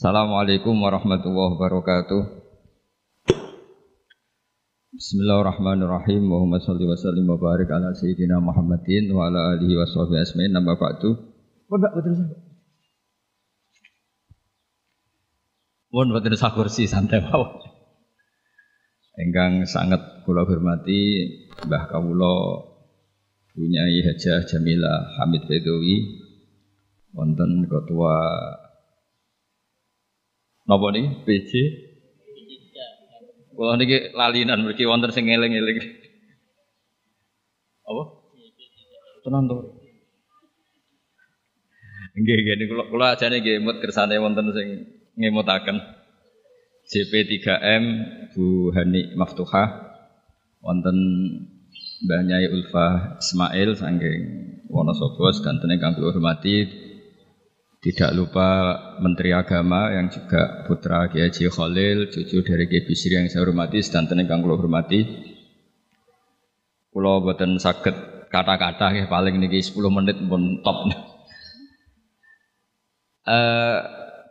Assalamualaikum warahmatullahi wabarakatuh. Bismillahirrahmanirrahim. Muhammad sholli wa sallim wa barik ala sayyidina Muhammadin wa ala alihi wa sahbihi asmain. Nama ba'du. Mbak, betul. Mohon betul sah kursi santai mawon. Enggang sangat kula hormati Mbah Kawula Bunyai Hajah Jamila Hamid Bedowi wonten ketua Napa niki? PJ? Kula niki lalinan mriki wonten sing eling-eling. Apa? Tenan to. Nggih nggih niku kula kula ajane nggih emut kersane wonten sing ngemutaken. JP3M Bu Hani Maftuhah wonten Mbah Nyai Ulfa Ismail saking Wonosobo dan kang kula hormati tidak lupa Menteri Agama yang juga putra Kiai Haji Khalil, cucu dari Kiai Bisri yang saya hormati, dan kang kula hormati. Kula boten saged kata-kata ya paling niki 10 menit pun top. Eh uh,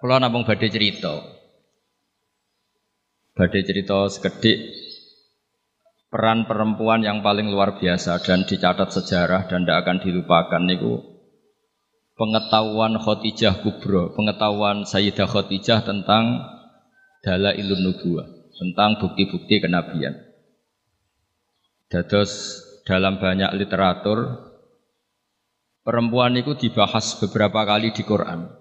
kula namung badhe cerita. Badhe cerita sekedik peran perempuan yang paling luar biasa dan dicatat sejarah dan tidak akan dilupakan niku pengetahuan Khadijah Kubro, pengetahuan Sayyidah Khadijah tentang dala ilun nubuah, tentang bukti-bukti kenabian. Dados dalam banyak literatur perempuan itu dibahas beberapa kali di Quran.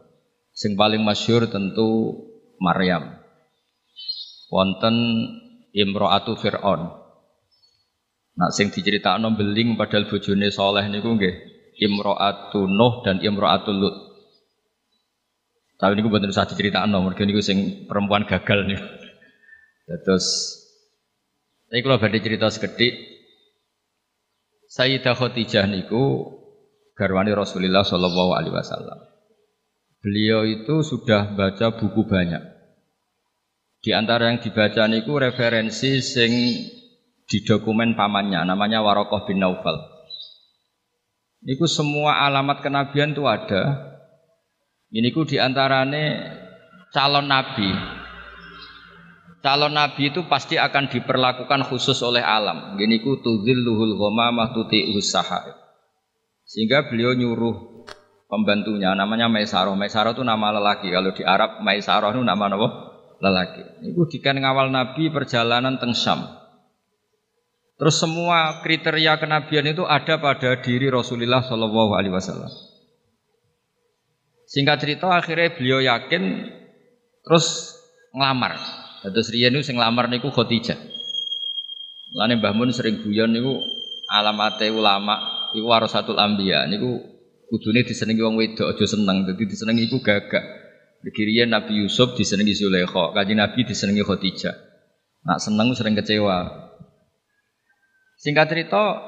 Sing paling masyur tentu Maryam. Wonten Imro'atu Fir'aun. Nah sing diceritakno beling padahal bojone soleh niku nggih Imro'atu Nuh dan Imro'atu Lut. Tapi ini gue bener usah nomor, ini gue sing perempuan gagal nih. Terus, ini kalau berarti cerita sekedik, Sayyidah Khadijah niku garwani Rasulullah Shallallahu Alaihi Wasallam. Beliau itu sudah baca buku banyak. Di antara yang dibaca niku referensi sing di dokumen pamannya, namanya Warokoh bin Naufal. Niku semua alamat kenabian itu ada. Ini ku diantarane calon nabi. Calon nabi itu pasti akan diperlakukan khusus oleh alam. Gini ku luhul ghamamah tuti usaha. Sehingga beliau nyuruh pembantunya namanya Maisaroh. Maisaroh itu nama lelaki. Kalau di Arab Maisaroh itu nama apa? Lelaki. Niku dikan ngawal nabi perjalanan teng Syam. Terus semua kriteria kenabian itu ada pada diri Rasulullah Shallallahu Alaihi Wasallam. Singkat cerita akhirnya beliau yakin terus ngelamar. Terus Rian itu ngelamar niku Khadijah. Lane Mbah Mun sering guyon niku alamate ulama iku warasatul anbiya niku kudune disenengi wong wedok aja seneng dadi disenengi iku gagak. Dikirian Nabi Yusuf disenengi Zulaikha, Kanjeng Nabi disenengi Khadijah. Nak seneng sering kecewa. Singkat cerita,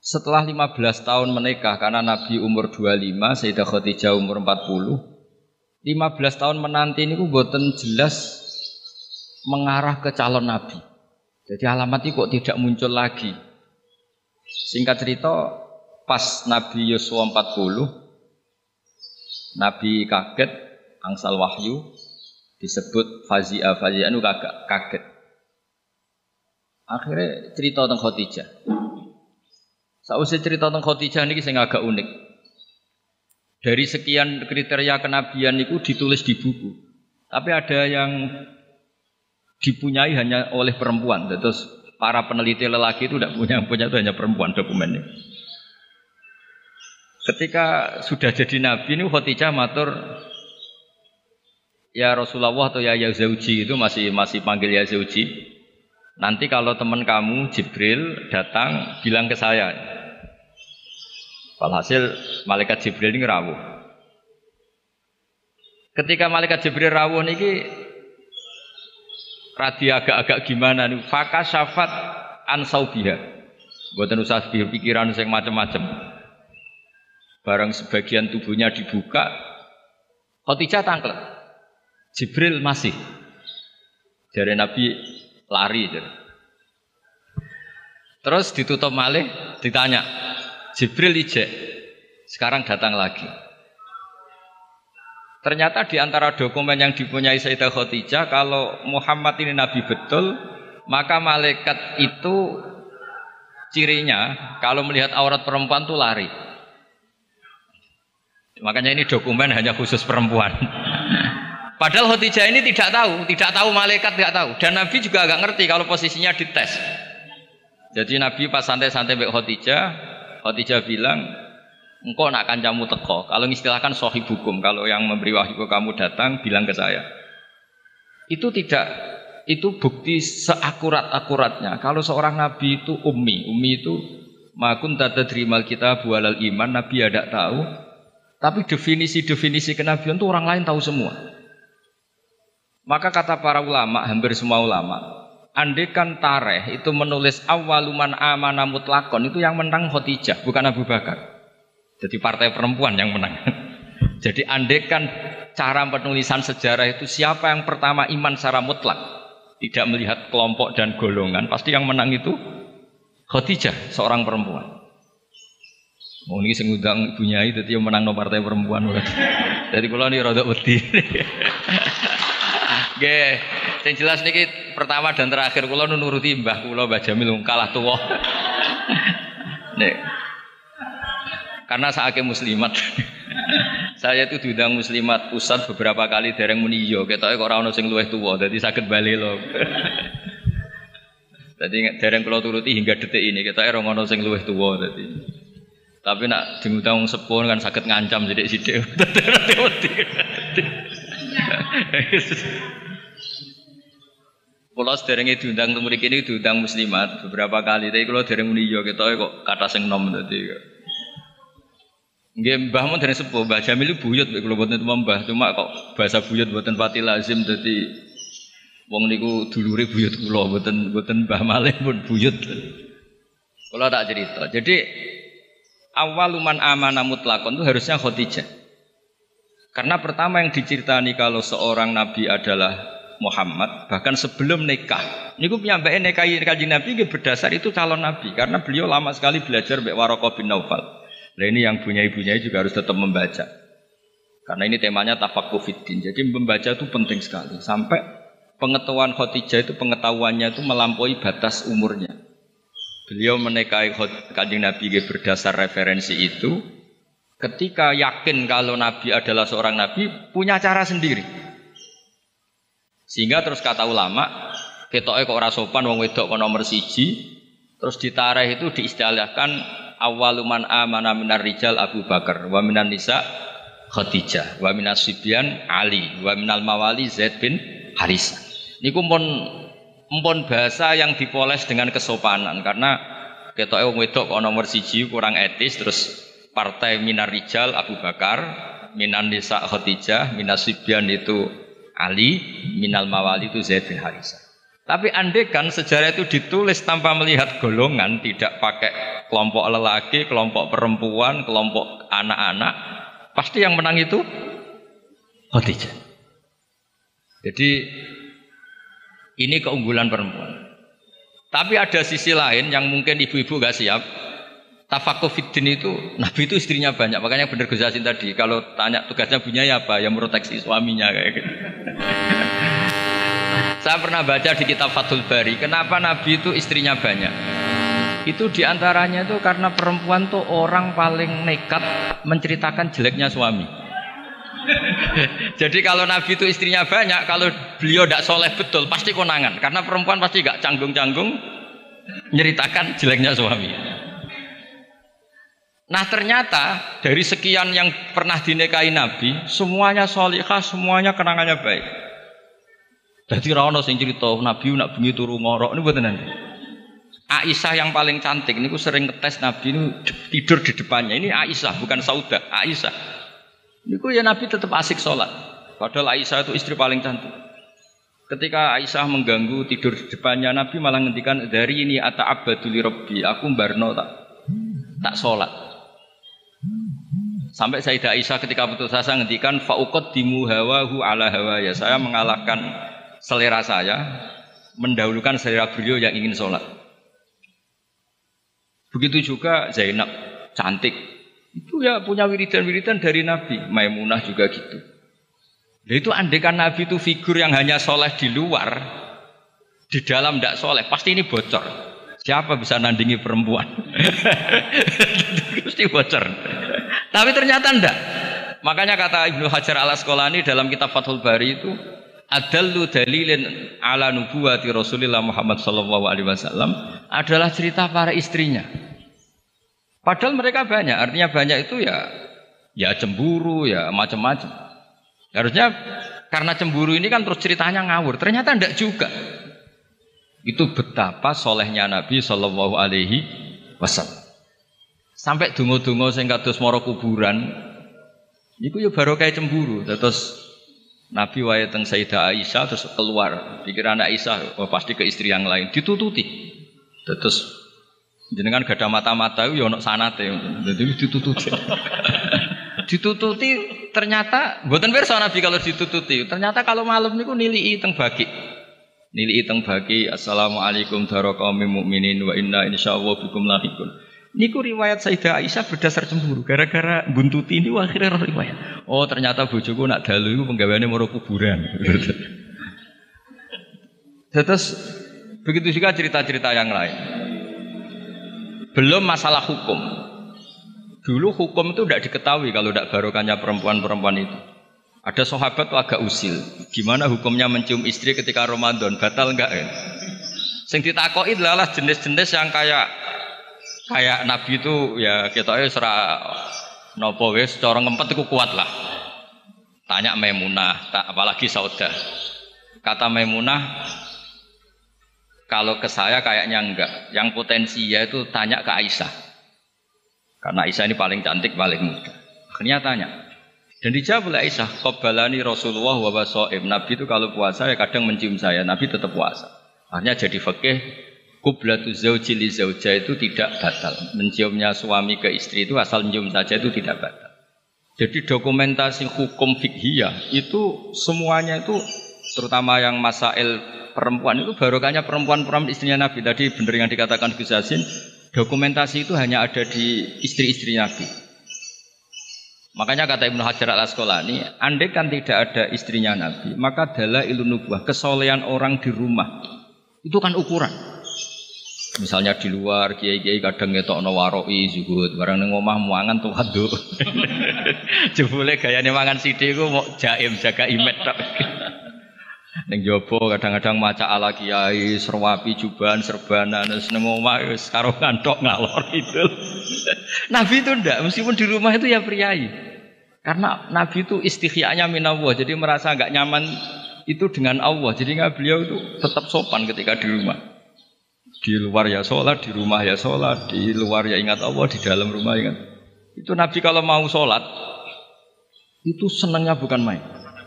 setelah 15 tahun menikah karena Nabi umur 25, Sayyidah Khadijah umur 40, 15 tahun menanti ini buatan jelas mengarah ke calon Nabi. Jadi alamat itu kok tidak muncul lagi. Singkat cerita, pas Nabi Yosua 40, Nabi kaget, angsal wahyu, disebut Fazia, Fazia itu kaget. Akhirnya cerita tentang Khadijah. Sausai cerita tentang Khadijah ini saya agak unik. Dari sekian kriteria kenabian itu ditulis di buku. Tapi ada yang dipunyai hanya oleh perempuan. Terus para peneliti lelaki itu tidak punya, punya itu hanya perempuan dokumennya. Ketika sudah jadi nabi ini Khadijah matur ya Rasulullah atau ya Yazauji itu masih masih panggil ya Yazauji. Nanti kalau teman kamu Jibril datang bilang ke saya. Walhasil malaikat Jibril ini rawuh. Ketika malaikat Jibril rawuh niki radi agak-agak gimana nih? Faka syafat ansaubiha. Buatan usah pikiran yang macam-macam. Barang sebagian tubuhnya dibuka, Khadijah tangklet. Jibril masih. Dari Nabi lari jadi. Terus ditutup malih, ditanya, Jibril ijek, sekarang datang lagi. Ternyata di antara dokumen yang dipunyai Sayyidah Khadijah kalau Muhammad ini nabi betul, maka malaikat itu cirinya kalau melihat aurat perempuan tuh lari. Makanya ini dokumen hanya khusus perempuan. Padahal Khadijah ini tidak tahu, tidak tahu malaikat tidak tahu dan Nabi juga agak ngerti kalau posisinya dites. Jadi Nabi pas santai-santai Mbak Khadijah, Khadijah bilang, engkau nak kancamu teko. Kalau istilahkan sohib hukum, kalau yang memberi wahyu ke kamu datang, bilang ke saya. Itu tidak, itu bukti seakurat-akuratnya. Kalau seorang nabi itu ummi, ummi itu makun tata terimal kita bualal iman, nabi ada tahu. Tapi definisi-definisi kenabian itu orang lain tahu semua. Maka kata para ulama, hampir semua ulama, andekan tareh itu menulis awaluman amana mutlakon itu yang menang Khadijah, bukan Abu Bakar. Jadi partai perempuan yang menang. Jadi andekan cara penulisan sejarah itu siapa yang pertama iman secara mutlak, tidak melihat kelompok dan golongan, pasti yang menang itu Khadijah, seorang perempuan. Mau ini sing ngundang ibunya itu dia menang no partai perempuan. Jadi kalau ini rada wedi. Oke, yang jelas niki pertama dan terakhir kula nuruti mbah kula Mbah Jamil kalah tuwa. Nih, karena saya muslimat. saya itu diundang muslimat pusat beberapa kali dereng muni yo iya, ketoke kok ora ono sing luwih tuwa dadi saged bali lho. Dadi dereng kula turuti hingga detik ini ketoke ora ono sing luwih tuwa dadi. Tapi nak diundang sepun kan sakit ngancam jadi sithik. Kalau sederenge diundang temu ini diundang muslimat beberapa kali, tapi kalau dereng yo iya, ketoke kok kata sing nom dadi. Nggih Mbah mun dari sepuh, Mbah Jamil buyut kula boten Mbah, cuma kok bahasa buyut boten pati lazim dadi wong niku dulure buyut kula boten boten Mbah Malih pun buyut. Kula tak cerita. Jadi awal luman amana mutlakon itu harusnya Khadijah. Karena pertama yang diceritani kalau seorang nabi adalah Muhammad, bahkan sebelum nikah. Niku piyambake nikahi kanjeng Nabi berdasar itu calon nabi karena beliau lama sekali belajar mbek Waraqah bin Naufal. Nah ini yang punya ibunya juga harus tetap membaca. Karena ini temanya tafakuh fiddin. Jadi membaca itu penting sekali. Sampai pengetahuan Khadijah itu pengetahuannya itu melampaui batas umurnya. Beliau menikahi kanjeng Nabi berdasar referensi itu. Ketika yakin kalau Nabi adalah seorang Nabi, punya cara sendiri. Sehingga terus kata ulama, ketoknya kok rasopan, wong wedok kok nomor siji, terus ditareh itu diistilahkan awaluman amana minar rijal Abu Bakar wa minan nisa Khadijah wa minas sibyan Ali wa minal mawali Zaid bin Harisa niku pun empun bahasa yang dipoles dengan kesopanan karena ketoke wong wedok kok nomor siji kurang etis terus partai minar rijal Abu Bakar minan nisa Khadijah minas sibyan itu Ali minal mawali itu Zaid bin Harisa tapi andekan sejarah itu ditulis tanpa melihat golongan, tidak pakai kelompok lelaki, kelompok perempuan, kelompok anak-anak, pasti yang menang itu Khadijah. Jadi ini keunggulan perempuan. Tapi ada sisi lain yang mungkin ibu-ibu gak siap. Tafakuh fiddin itu, Nabi itu istrinya banyak. Makanya benar Gus tadi, kalau tanya tugasnya punya ya apa? Yang proteksi suaminya kayak gitu. Saya pernah baca di kitab Fathul Bari, kenapa Nabi itu istrinya banyak? Itu di antaranya itu karena perempuan tuh orang paling nekat menceritakan jeleknya suami. Jadi kalau Nabi itu istrinya banyak, kalau beliau tidak soleh betul, pasti konangan. Karena perempuan pasti gak canggung-canggung menceritakan jeleknya suami. Nah ternyata dari sekian yang pernah dinikahi Nabi, semuanya solihah, semuanya kenangannya baik. Jadi ora sing cerita Nabi nak bengi turu ngorok ini buat nanti. Aisyah yang paling cantik ini sering ngetes Nabi ini tidur di depannya. Ini Aisyah bukan Sauda, Aisyah. Ini ya Nabi tetap asik sholat. Padahal Aisyah itu istri paling cantik. Ketika Aisyah mengganggu tidur di depannya Nabi malah ngendikan dari ini ata abaduli robbi aku barno tak tak sholat. Sampai Sayyidah Aisyah ketika putus asa ngendikan faukot dimu hawahu ala hawa ya saya mengalahkan selera saya mendahulukan selera beliau yang ingin sholat. Begitu juga Zainab, cantik. Itu ya punya wiridan-wiridan dari Nabi. Maimunah juga gitu. Nah, itu andekan Nabi itu figur yang hanya soleh di luar, di dalam tidak soleh, pasti ini bocor. Siapa bisa nandingi perempuan? Pasti bocor. Tapi ternyata enggak. Makanya kata Ibnu Hajar al Asqalani dalam kitab Fathul Bari itu adallu dalilin ala nubuwati Rasulullah Muhammad sallallahu alaihi wasallam adalah cerita para istrinya. Padahal mereka banyak, artinya banyak itu ya ya cemburu, ya macam-macam. Harusnya karena cemburu ini kan terus ceritanya ngawur. Ternyata enggak juga. Itu betapa solehnya Nabi Shallallahu Alaihi Wasallam. Sampai dungo-dungo sing kados moro kuburan, Iku ya baru kayak cemburu. Terus Nabi wae teng Sayyidah Aisyah terus keluar. Pikir anak Aisyah oh, pasti ke istri yang lain ditututi. Terus jenengan gak ada mata-mata yo ono sanate. Jadi ditututi. ditututi ternyata buatan pirsa Nabi kalau ditututi. Ternyata kalau malam niku nilii teng bagi. Nilii teng bagi Assalamualaikum warahmatullahi mukminin wa inna insyaallah bikum lahiqun. Niku riwayat Sayyidah Aisyah berdasar cemburu gara-gara buntuti ini akhirnya roh riwayat. Oh ternyata bojoku nak dalu itu penggawaannya mau kuburan. Terus begitu juga cerita-cerita yang lain. Belum masalah hukum. Dulu hukum itu tidak diketahui kalau tidak barokahnya perempuan-perempuan itu. Ada sahabat tuh agak usil. Gimana hukumnya mencium istri ketika Ramadan? Batal enggak ya? Sing ditakoi adalah jenis-jenis yang kayak kayak Nabi itu ya kita ya serah nopo wes cara itu kuat lah. Tanya Maimunah, tak apalagi Saudah. Kata Maimunah, kalau ke saya kayaknya enggak. Yang potensi ya itu tanya ke Aisyah. Karena Aisyah ini paling cantik, paling muda. Akhirnya tanya. Dan dijawab oleh Aisyah, Qabalani Rasulullah wa Nabi itu kalau puasa ya kadang mencium saya, Nabi tetap puasa. Akhirnya jadi fakih Kublatu zauji li zauja itu tidak batal. Menciumnya suami ke istri itu asal mencium saja itu tidak batal. Jadi dokumentasi hukum fikhiyah itu semuanya itu terutama yang masail perempuan itu barokahnya perempuan-perempuan istrinya Nabi. Tadi benar yang dikatakan Gus Yasin, dokumentasi itu hanya ada di istri-istri Nabi. Makanya kata Ibnu Hajar al Asqalani, andai kan tidak ada istrinya Nabi, maka adalah ilmu nubuah, kesolehan orang di rumah. Itu kan ukuran. Misalnya di luar kiai-kiai kadang ngetok no waroi zuhud, barang neng omah muangan tuh hadu. Jebule gayane mangan sithik iku mau jaim jaga imet. Neng jopo kadang-kadang maca ala kiai, serwapi juban, serbanan, terus neng omah wis karo ngalor itu. Nabi itu ndak, meskipun di rumah itu ya priai. Karena Nabi itu istihyanya minallah, jadi merasa nggak nyaman itu dengan Allah. Jadi nggak beliau itu tetap sopan ketika di rumah. Di luar ya sholat, di rumah ya sholat, di luar ya ingat Allah, di dalam rumah ingat. Itu Nabi kalau mau sholat, itu senangnya bukan main.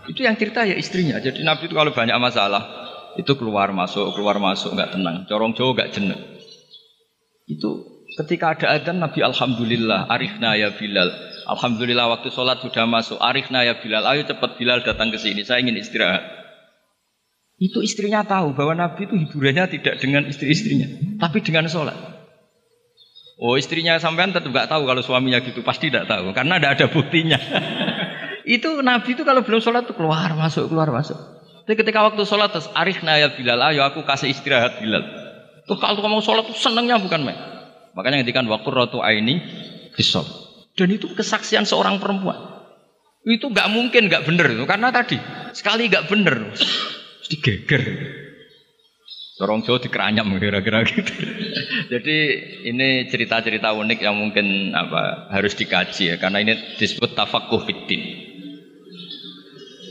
Itu yang cerita ya istrinya. Jadi Nabi itu kalau banyak masalah, itu keluar masuk, keluar masuk, nggak tenang. Corong jauh nggak jenuh. Itu ketika ada adzan Nabi Alhamdulillah, arifna ya Bilal. Alhamdulillah waktu sholat sudah masuk, arifna ya Bilal. Ayo cepat Bilal datang ke sini, saya ingin istirahat. Itu istrinya tahu bahwa Nabi itu hiburannya tidak dengan istri-istrinya, tapi dengan sholat. Oh istrinya sampean tetap nggak tahu kalau suaminya gitu, pasti tidak tahu karena tidak ada buktinya. itu Nabi itu kalau belum sholat tuh keluar masuk keluar masuk. Tapi ketika waktu sholat terus arif ya Bilal, ayo aku kasih istirahat Bilal. Tuh kalau kamu sholat tuh senangnya bukan main. Makanya ngedikan waktu rotu aini bisop. Dan itu kesaksian seorang perempuan. Itu nggak mungkin nggak bener itu karena tadi sekali nggak bener Mesti geger. Dorong Jawa dikeranyam kira-kira gitu. Jadi ini cerita-cerita unik yang mungkin apa harus dikaji ya karena ini disebut tafakuh fitin.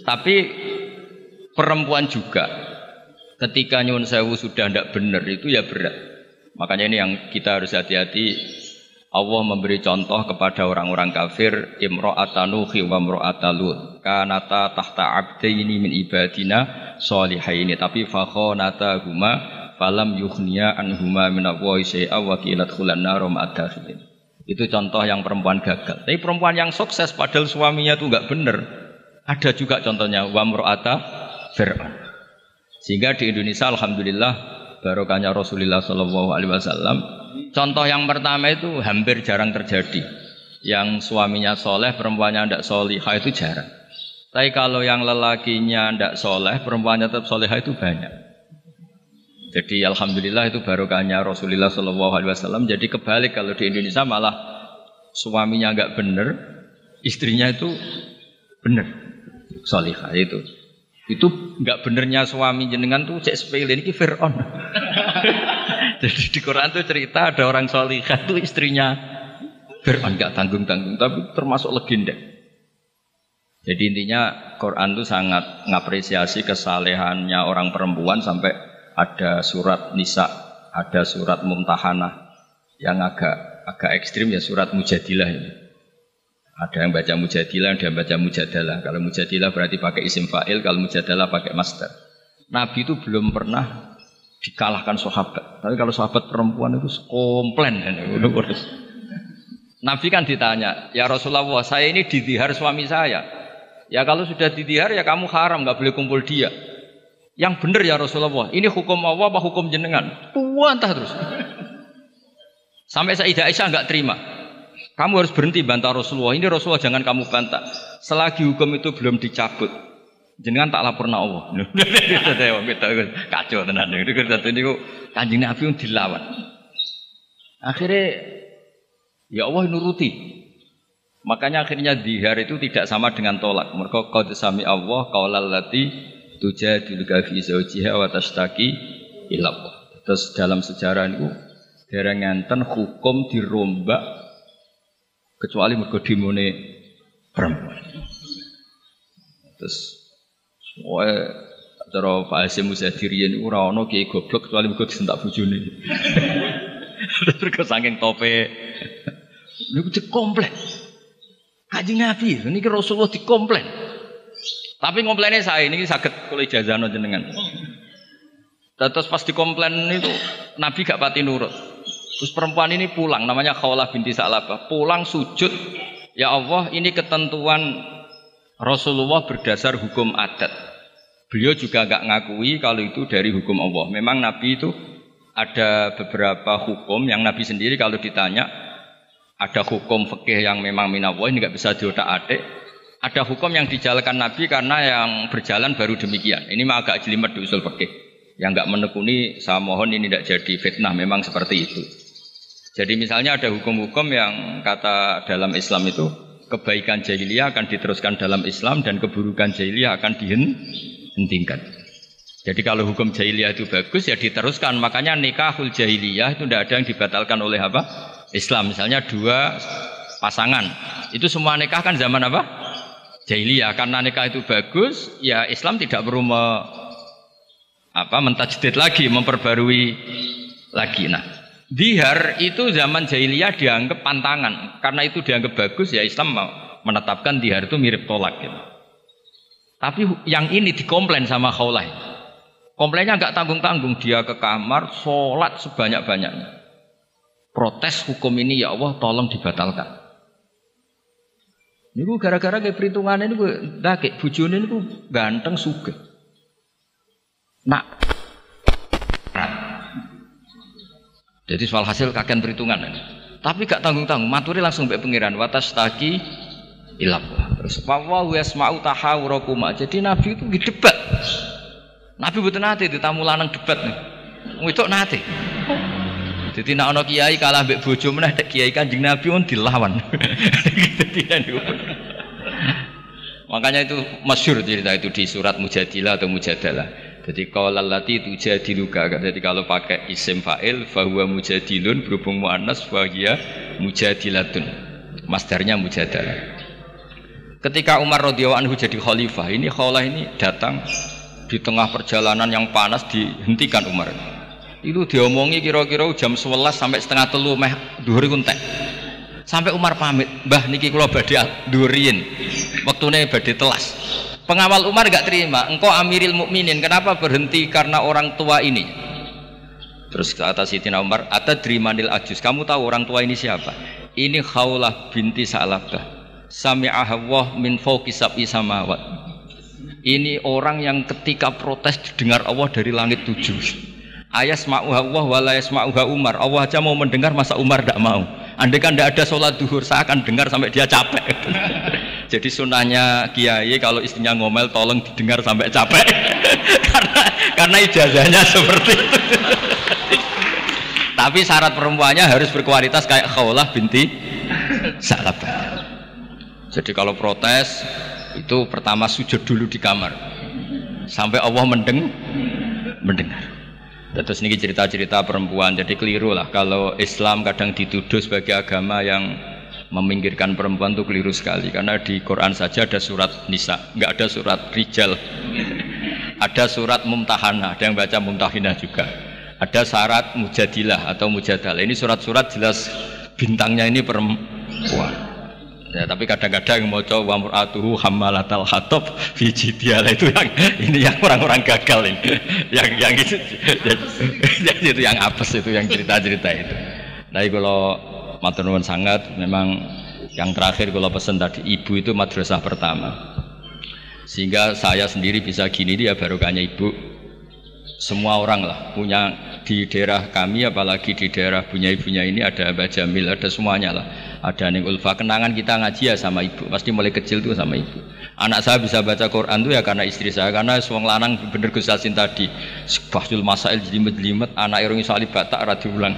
Tapi perempuan juga ketika nyun sewu sudah tidak benar itu ya berat. Makanya ini yang kita harus hati-hati Allah memberi contoh kepada orang-orang kafir imra'ata nuhi wa imra'ata lut. Kanata tahta abdaini min ibadina solihaini. Tapi fakhonata huma falam yukhniya anhuma min Allah syai'a wa qilat khulan narum itu contoh yang perempuan gagal. Tapi perempuan yang sukses padahal suaminya itu enggak benar ada juga contohnya wa imra'ata fir'aun. Sehingga di Indonesia alhamdulillah barokahnya Rasulullah Shallallahu alaihi wasallam Contoh yang pertama itu hampir jarang terjadi. Yang suaminya soleh, perempuannya tidak solihah itu jarang. Tapi kalau yang lelakinya tidak soleh, perempuannya tetap soleha itu banyak. Jadi alhamdulillah itu barokahnya Rasulullah Shallallahu Alaihi Wasallam. Jadi kebalik kalau di Indonesia malah suaminya nggak bener, istrinya itu bener, solihah itu. Itu nggak benernya suami jenengan tuh cek sepele ini Fir'aun. Jadi di Quran tuh cerita ada orang solihah tuh istrinya Fir'aun nggak tanggung tanggung, tapi termasuk legenda. Jadi intinya Quran itu sangat ngapresiasi kesalehannya orang perempuan sampai ada surat Nisa, ada surat Mumtahanah yang agak agak ekstrim ya surat Mujadilah ini. Ada yang baca Mujadilah, ada yang baca Mujadalah. Kalau Mujadilah berarti pakai isim fa'il, kalau Mujadalah pakai master. Nabi itu belum pernah dikalahkan sahabat. Tapi kalau sahabat perempuan itu komplain. Nabi kan ditanya, ya Rasulullah, saya ini didihar suami saya. Ya kalau sudah didihar ya kamu haram, nggak boleh kumpul dia. Yang benar ya Rasulullah. Ini hukum Allah apa hukum jenengan? Puantah terus. Sampai Sayyidah Aisyah nggak terima. Kamu harus berhenti bantah Rasulullah. Ini Rasulullah jangan kamu bantah. Selagi hukum itu belum dicabut, jenengan tak lapor na Allah. Kacau tenan. Ini kanjeng Nabi dilawan. Akhirnya ya Allah nuruti. Makanya akhirnya dihar itu tidak sama dengan tolak. Mereka kau sami Allah kaulal lati tujadiluka fi zawjiha wa tashtaki ila Terus dalam sejarah itu dereng ngenten hukum dirombak kecuali mergo dimone perempuan. Terus wae cara Pak Hasim Musadirian itu ora ono kiai goblok kecuali mergo disentak bojone. Terus saking tope niku dikomplain. Kanjeng Nabi, ini Rasulullah dikomplain. Tapi komplainnya saya ini sakit kalau ijazah jenengan. Terus pas dikomplain itu Nabi gak pati nurut. Terus perempuan ini pulang, namanya Khawlah binti Sa'labah. Pulang sujud, ya Allah ini ketentuan Rasulullah berdasar hukum adat. Beliau juga gak ngakui kalau itu dari hukum Allah. Memang Nabi itu ada beberapa hukum yang Nabi sendiri kalau ditanya ada hukum fikih yang memang minawah ini nggak bisa diotak adik ada hukum yang dijalankan Nabi karena yang berjalan baru demikian. Ini mah agak jelimet di usul fikih. Yang nggak menekuni, saya mohon ini tidak jadi fitnah. Memang seperti itu. Jadi misalnya ada hukum-hukum yang kata dalam Islam itu kebaikan jahiliyah akan diteruskan dalam Islam dan keburukan jahiliyah akan dihentikan. Jadi kalau hukum jahiliyah itu bagus ya diteruskan. Makanya nikahul jahiliyah itu tidak ada yang dibatalkan oleh apa? Islam. Misalnya dua pasangan. Itu semua nikah kan zaman apa? jahiliyah karena nikah itu bagus ya Islam tidak perlu apa mentajdid lagi memperbarui lagi nah dihar itu zaman jahiliyah dianggap pantangan karena itu dianggap bagus ya Islam menetapkan dihar itu mirip tolak gitu. tapi yang ini dikomplain sama khawlah komplainnya nggak tanggung-tanggung dia ke kamar sholat sebanyak-banyaknya protes hukum ini ya Allah tolong dibatalkan Niku gara-gara kayak perhitungan ini gue dakek bujone niku ganteng suge. Nak. Jadi soal hasil kakean perhitungan ini. Tapi gak tanggung-tanggung, maturi langsung mbek pangeran watas taki ilap. Terus wa yasma'u tahawurakuma. Jadi Nabi itu debat. Nabi betul nanti di tamu lanang debat nih. Itu nanti. Jadi nak ono kiai kalah mbek bojo meneh tek kiai Kanjeng Nabi pun dilawan. Makanya itu masyur cerita itu di surat Mujadilah atau Mujadalah. Jadi kalau lati itu jadi luka. Jadi kalau pakai isim fa'il bahwa mujadilun berhubung mu'annas bahwa mujadilatun. Masdarnya mujadalah. Ketika Umar radhiyallahu anhu jadi khalifah, ini khalifah ini datang di tengah perjalanan yang panas dihentikan Umar itu diomongi kira-kira jam 11 sampai setengah telu meh dhuwur kuntek sampai Umar pamit mbah niki kula badhe duriin waktune badhe telas pengawal Umar gak terima. Engkau amiril mukminin kenapa berhenti karena orang tua ini? Terus ke atas Sayyidina Umar atadrimanil ajus. Kamu tahu orang tua ini siapa? Ini Khawlah binti Sa'labah. Sami'ah min fawqi sab'i samawat. Ini orang yang ketika protes didengar Allah dari langit tujuh. Ayas ma'uha Allah wala yasma'uha Umar. Allah aja mau mendengar masa Umar tidak mau. Andai kan tidak ada sholat duhur saya akan dengar sampai dia capek Jadi sunahnya kiai kalau istrinya ngomel tolong didengar sampai capek karena karena ijazahnya seperti itu. Tapi syarat perempuannya harus berkualitas kayak Khawlah binti Sa'labah. Jadi kalau protes itu pertama sujud dulu di kamar sampai Allah mendeng mendengar. Terus ini cerita-cerita perempuan, jadi keliru lah kalau Islam kadang dituduh sebagai agama yang meminggirkan perempuan itu keliru sekali karena di Quran saja ada surat Nisa, nggak ada surat Rijal, ada surat Mumtahanah, ada yang baca Mumtahinah juga, ada syarat Mujadilah atau Mujadalah. Ini surat-surat jelas bintangnya ini perempuan. Ya, tapi kadang-kadang yang mau coba muratuhu hamalatal hatab fijidiala itu yang ini yang orang-orang gagal ini. yang yang itu yang itu yang apes itu yang cerita-cerita itu. Nah, kalau matur sangat. Memang yang terakhir kalau pesan tadi ibu itu madrasah pertama. Sehingga saya sendiri bisa gini dia barokahnya ibu. Semua orang lah punya di daerah kami apalagi di daerah punya ibunya ini ada Mbak Jamil ada semuanya lah. Ada Ning Ulfa. Kenangan kita ngaji ya sama ibu. Pasti mulai kecil tuh sama ibu. Anak saya bisa baca Quran tuh ya karena istri saya. Karena suang lanang bener Gus Yasin tadi. Fasul masail jelimet-jelimet. Anak irungi salib batak radi ulang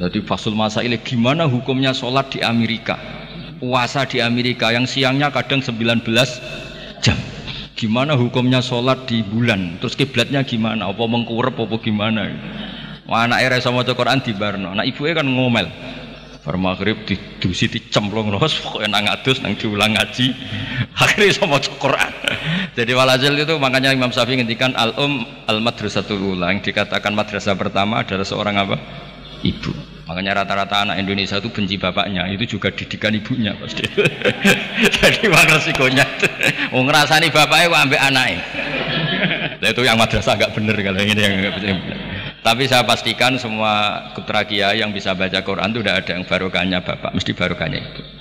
jadi fasul masail gimana hukumnya sholat di Amerika? Puasa di Amerika yang siangnya kadang 19 jam. Gimana hukumnya sholat di bulan? Terus kiblatnya gimana? Apa mengkurep apa gimana? Wah, anak era sama Quran di Barno. Nah ibu kan ngomel. Bar maghrib didusi dicemplung terus pokoknya nang adus nang diulang ngaji. Akhirnya sama Quran. Jadi walhasil itu makanya Imam Syafi'i ngendikan al um al madrasatul ula. Yang dikatakan madrasah pertama adalah seorang apa ibu Makanya rata-rata anak Indonesia itu benci bapaknya, itu juga didikan ibunya pasti. Jadi mana resikonya. Mau ngerasani bapaknya kok ambek anaknya. Itu yang madrasah agak bener kalau ini yang agak bener. Tapi saya pastikan semua putra yang bisa baca Quran itu udah ada yang barokahnya bapak, mesti barokahnya itu.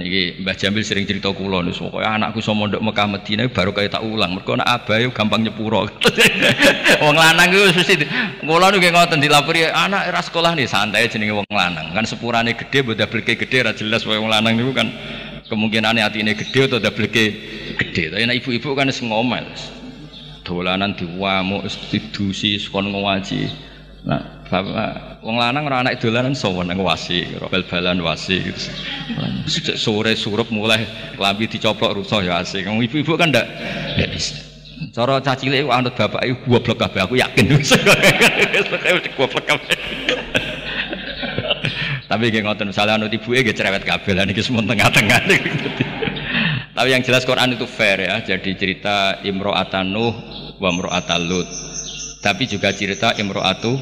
Niki Mbah Jamil sering cerita kula niku pokoke anakku iso mondok Mekah Madinah baru kaya tak ulang. Mergo anak abahe gampang nyepuro. wong lanang iku mesti kula niku ngoten dilapori anak era sekolah nih santai jenenge wong lanang. Kan sepurane gede mbok dableke gede ra jelas wong lanang niku kan kemungkinan hatine gede atau dableke gede. Tapi nek ibu-ibu kan wis ngomel. Dolanan diwamuk, didusi, sekon ngaji. Nah, bapak wong lanang ora anak dolanan sowan nang wasi, bal-balan wasi gitu. Sore surup mulai klambi dicoplok rusuh ya asik. Ibu-ibu kan ndak ndak bisa. Cara cah cilik anut bapak iku goblok kabeh aku yakin. Tapi nggih ngoten misalnya anut ibuke nggih cerewet kabeh lah niki semua tengah-tengah. Tapi yang jelas Quran itu fair ya. Jadi cerita Imro'atan Nuh wa Imro'atan Lut tapi juga cerita Imro'atu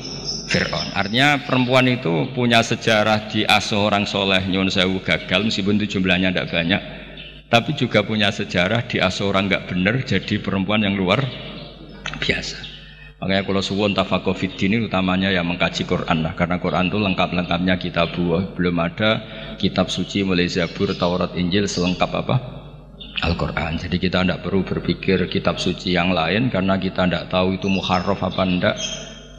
Fir'aun. Artinya perempuan itu punya sejarah di asuh orang soleh nyun sewu gagal meskipun itu jumlahnya tidak banyak. Tapi juga punya sejarah di asuh orang nggak benar jadi perempuan yang luar biasa. Makanya kalau suwon tafakoh ini utamanya ya mengkaji Quran lah karena Quran itu lengkap-lengkapnya kitab buah belum ada kitab suci mulai Zabur, Taurat, Injil selengkap apa Al-Quran. Jadi kita tidak perlu berpikir kitab suci yang lain karena kita tidak tahu itu muharraf apa enggak.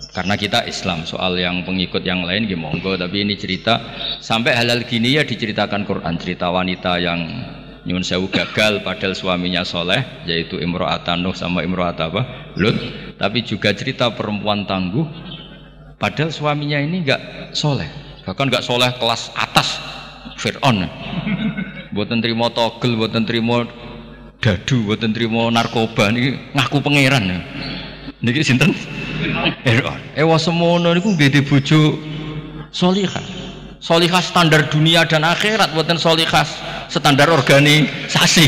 Karena kita Islam soal yang pengikut yang lain gimana monggo. Tapi ini cerita sampai halal gini ya diceritakan Quran. Cerita wanita yang nyun sewu gagal padahal suaminya soleh yaitu Imro'atan Nuh sama Imro'at apa? Lut. Tapi juga cerita perempuan tangguh padahal suaminya ini enggak soleh. Bahkan enggak soleh kelas atas Fir'aun. Buatan terima togel, buatan terima dadu, buatan terima narkoba ini ngaku pangeran. ya. Niki sinten? Ewa semono niku nggih bojo solihah. Solihah standar dunia dan akhirat buatan solihah standar organisasi.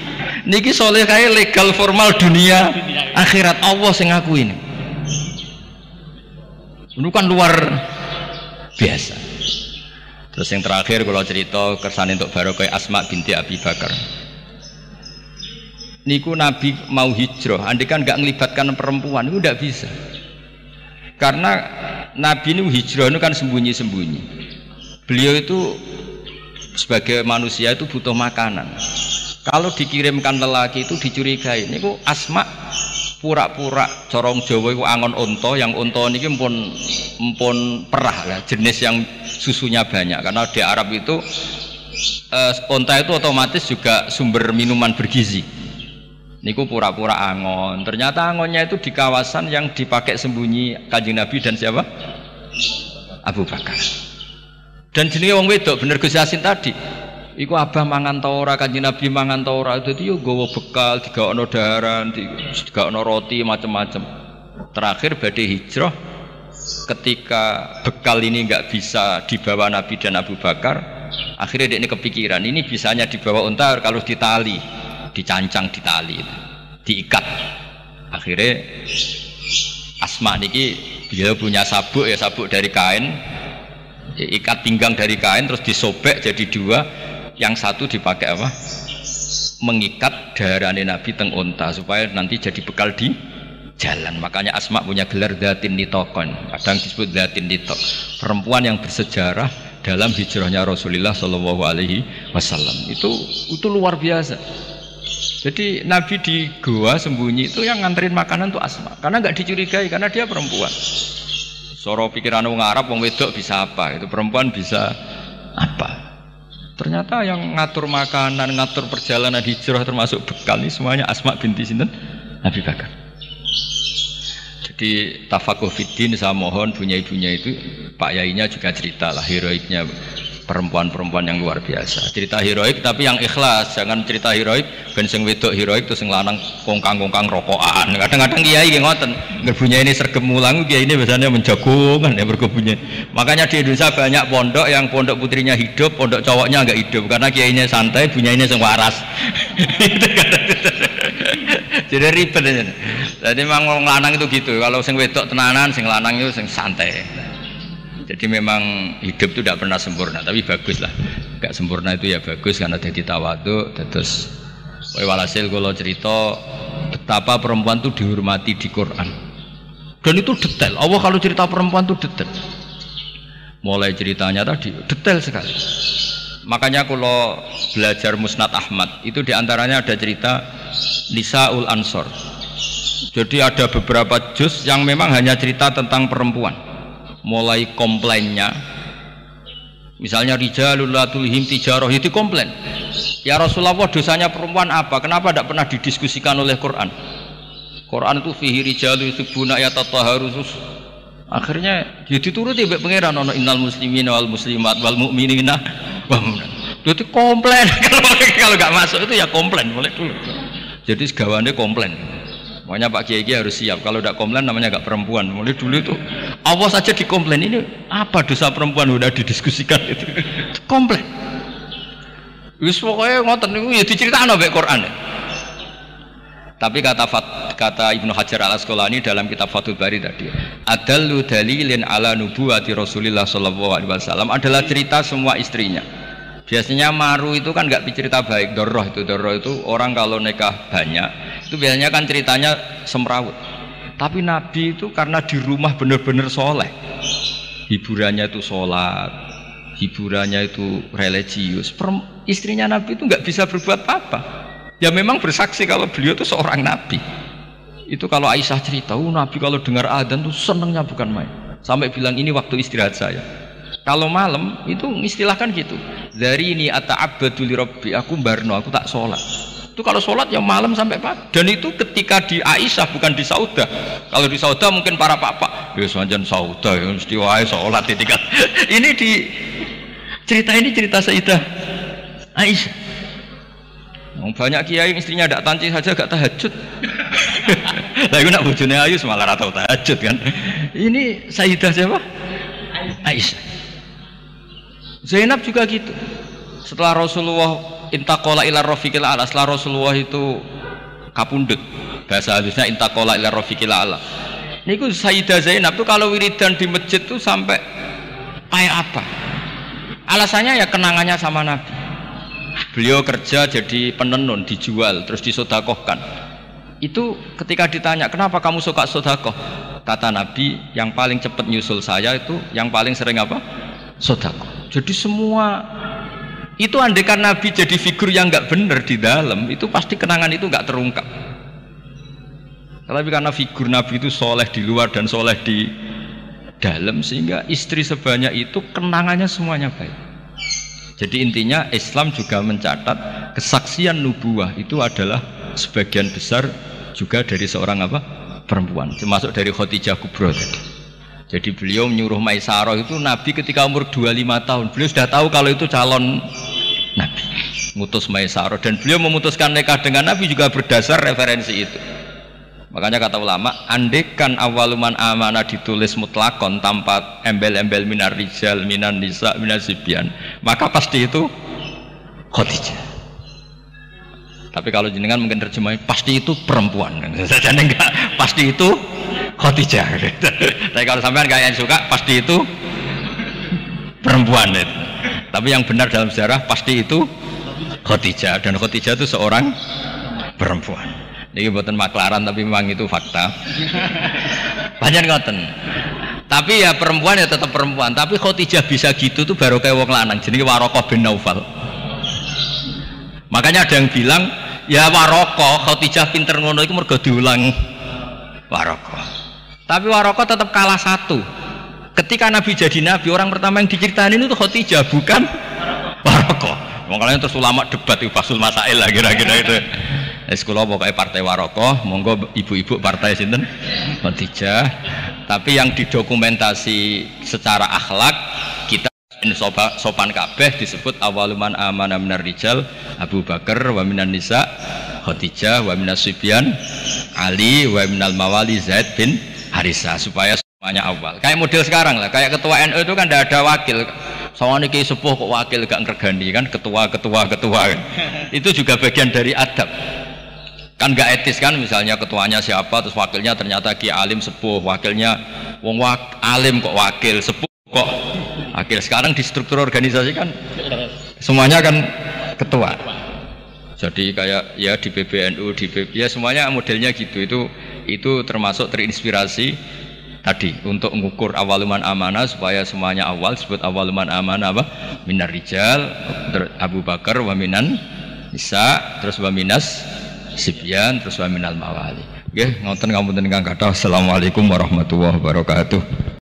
Niki solihah legal formal dunia akhirat Allah sing ngaku ini. Ini kan luar biasa. Terus yang terakhir kalau cerita kesan untuk barokah Asma binti Abi Bakar. Niku Nabi mau hijrah, andi kan nggak ngelibatkan perempuan itu tidak bisa. Karena Nabi ini hijrah itu kan sembunyi-sembunyi. Beliau itu sebagai manusia itu butuh makanan. Kalau dikirimkan lelaki itu dicurigai. Niku Asma pura-pura corong Jawa itu angon onto yang onto ini pun pun perah lah jenis yang susunya banyak karena di Arab itu uh, onta itu otomatis juga sumber minuman bergizi. Niku pura-pura angon. Ternyata angonnya itu di kawasan yang dipakai sembunyi kanjeng Nabi dan siapa? Abu Bakar. Dan jenis wong wedok bener Gus Yasin tadi. Iku abah mangan tora Nabi mangan itu yo gowo bekal, ono daharan, ono roti macam-macam. Terakhir badai hijrah ketika bekal ini nggak bisa dibawa Nabi dan Abu Bakar, akhirnya dia ini kepikiran ini bisanya dibawa unta kalau ditali dicancang di tali diikat. Akhirnya Asma niki dia punya sabuk ya sabuk dari kain. Ikat pinggang dari kain terus disobek jadi dua. Yang satu dipakai apa? Mengikat darah Nabi teng unta supaya nanti jadi bekal di jalan. Makanya Asma punya gelar datin nitokon. Kadang disebut datin nitok. Perempuan yang bersejarah dalam hijrahnya Rasulullah Shallallahu Alaihi Wasallam. Itu itu luar biasa jadi Nabi di gua sembunyi itu yang nganterin makanan tuh Asma, karena nggak dicurigai karena dia perempuan. Soro pikiran orang Arab, wong wedok bisa apa? Itu perempuan bisa apa? Ternyata yang ngatur makanan, ngatur perjalanan hijrah termasuk bekal ini semuanya Asma binti Sinten Nabi Bakar. Jadi tafakuh fiddin saya mohon punya ibunya itu Pak Yainya juga cerita lah heroiknya perempuan-perempuan yang luar biasa. Cerita heroik tapi yang ikhlas, jangan cerita heroik ben sing wedok heroik terus sing lanang kongkang-kongkang rokokan. Kadang-kadang kiai nggih ngoten, ngerbunya ini sergem mulang kiai ini biasanya menjagungan ya berkebunnya. Makanya di Indonesia banyak pondok yang pondok putrinya hidup, pondok cowoknya enggak hidup karena kiainya santai, punya ini sing waras. Jadi ribet. Jadi memang lanang itu gitu. Kalau sing wedok tenanan, sing lanang itu sing santai. Jadi memang hidup itu tidak pernah sempurna, tapi bagus lah. Gak sempurna itu ya bagus karena jadi tawadu. Terus, walhasil kalau cerita betapa perempuan itu dihormati di Quran. Dan itu detail. Allah kalau cerita perempuan itu detail. Mulai ceritanya tadi detail sekali. Makanya kalau belajar Musnad Ahmad itu di antaranya ada cerita Nisaul Ansor. Jadi ada beberapa juz yang memang hanya cerita tentang perempuan mulai komplainnya. Misalnya rijalul latulhim tijaroh itu komplain ya Rasulullah dosanya perempuan apa? Kenapa tidak pernah didiskusikan oleh Quran? Quran itu fihi rijalu subuna ya tataharusus akhirnya dia dituruti mbek pangeran ono innal muslimin wal muslimat wal mu'minina. Itu komplain kalau nggak masuk itu ya komplain boleh dulu. Jadi segawannya komplain Makanya Pak Kiai harus siap. Kalau tidak komplain namanya nggak perempuan. Mulai dulu itu awas saja dikomplain ini apa dosa perempuan udah didiskusikan itu. komplain. Wis pokoknya ngotot niku ya diceritakan oleh Quran. Tapi kata kata Ibnu Hajar al Asqalani dalam kitab Fathul Bari tadi, adallu dalilin ala nubuwati Rasulillah sallallahu alaihi wasallam adalah cerita semua istrinya. Biasanya maru itu kan nggak cerita baik, doroh itu doroh itu orang kalau nikah banyak itu biasanya kan ceritanya semrawut. Tapi Nabi itu karena di rumah benar-benar soleh, hiburannya itu sholat, hiburannya itu religius. Istrinya Nabi itu nggak bisa berbuat apa-apa. Ya memang bersaksi kalau beliau itu seorang Nabi. Itu kalau Aisyah cerita, oh, Nabi kalau dengar adzan tuh senengnya bukan main. Sampai bilang ini waktu istirahat saya. Kalau malam itu istilahkan gitu. Dari ini ata'abbadu li rabbi, aku barno, aku tak sholat. Itu kalau sholat ya malam sampai pagi. Dan itu ketika di Aisyah bukan di Sauda. Kalau di Sauda mungkin para papa, ya semanjan Sauda, ya mesti wae sholat tingkat. ini di cerita ini cerita Sayyidah Aisyah. Banyak kiai istrinya tidak tanci saja gak tahajud. Lah iku nak bojone ayu semalar atau tahajud kan. Ini Sayyidah siapa? Aisyah. Zainab juga gitu. Setelah Rasulullah intakola ila rofiqil ala, setelah Rasulullah itu kapundut, bahasa halusnya intakola ila rofiqil ala. Niku Sayyidah Zainab tuh kalau wiridan di masjid tuh sampai kayak apa? Alasannya ya kenangannya sama Nabi. Beliau kerja jadi penenun, dijual, terus disodakohkan. Itu ketika ditanya, kenapa kamu suka sodakoh? Kata Nabi, yang paling cepat nyusul saya itu, yang paling sering apa? Sodakoh. Jadi semua itu andekan Nabi jadi figur yang nggak benar di dalam, itu pasti kenangan itu nggak terungkap. Tapi karena figur Nabi itu soleh di luar dan soleh di dalam, sehingga istri sebanyak itu kenangannya semuanya baik. Jadi intinya Islam juga mencatat kesaksian nubuah itu adalah sebagian besar juga dari seorang apa? perempuan, termasuk dari Khadijah Kubro tadi. Jadi beliau menyuruh Maisarah itu Nabi ketika umur 25 tahun. Beliau sudah tahu kalau itu calon Nabi. Mutus Maisarah dan beliau memutuskan nikah dengan Nabi juga berdasar referensi itu. Makanya kata ulama, andekan awaluman amanah ditulis mutlakon tanpa embel-embel minar rijal, minan nisa, minar sibyan, maka pasti itu Khadijah. Tapi kalau jenengan mungkin terjemahin pasti itu perempuan. Saja enggak, pasti itu Khadijah. Tapi kalau sampean kayak yang suka pasti itu perempuan itu. Tapi yang benar dalam sejarah pasti itu Khadijah dan Khadijah itu seorang perempuan. Ini buatan maklaran tapi memang itu fakta. Banyak ngoten. Tapi ya perempuan ya tetap perempuan. Tapi Khadijah bisa gitu tuh baru kayak wong lanang. Jadi Warokoh bin Naufal. Makanya ada yang bilang ya Warokoh Khadijah pinter ngono itu mergo diulang Warokoh. Tapi Warokoh tetap kalah satu. Ketika Nabi jadi Nabi orang pertama yang diceritain itu Khadijah bukan Warokoh. Makanya terus ulama debat itu pasul masail lah kira-kira itu. Es pokoknya partai Warokoh, monggo ibu-ibu partai sinten Khadijah. Tapi yang didokumentasi secara akhlak kita sopan, sopan kabeh disebut awaluman amanah minar rijal Abu Bakar wa minan nisa Khadijah wa minas Ali wa minal mawali Zaid bin Harisa supaya semuanya awal. Kayak model sekarang lah kayak ketua NU itu kan tidak ada wakil. Soalnya kayak sepuh kok wakil gak ngergani kan ketua ketua ketua kan. itu juga bagian dari adab. Kan gak etis kan misalnya ketuanya siapa terus wakilnya ternyata ki alim sepuh wakilnya wong wak, alim kok wakil sepuh kok. Akhir sekarang di struktur organisasi kan semuanya kan ketua. Jadi kayak ya di PBNU di PB ya semuanya modelnya gitu. Itu itu termasuk terinspirasi tadi untuk mengukur awaluman amanah supaya semuanya awal disebut awaluman amanah apa minar rijal Abu Bakar wa minan Nisa terus wa minas Sibyan terus wa minal mawali Oke, ngoten ngapunten ingkang kathah. Assalamualaikum warahmatullahi wabarakatuh.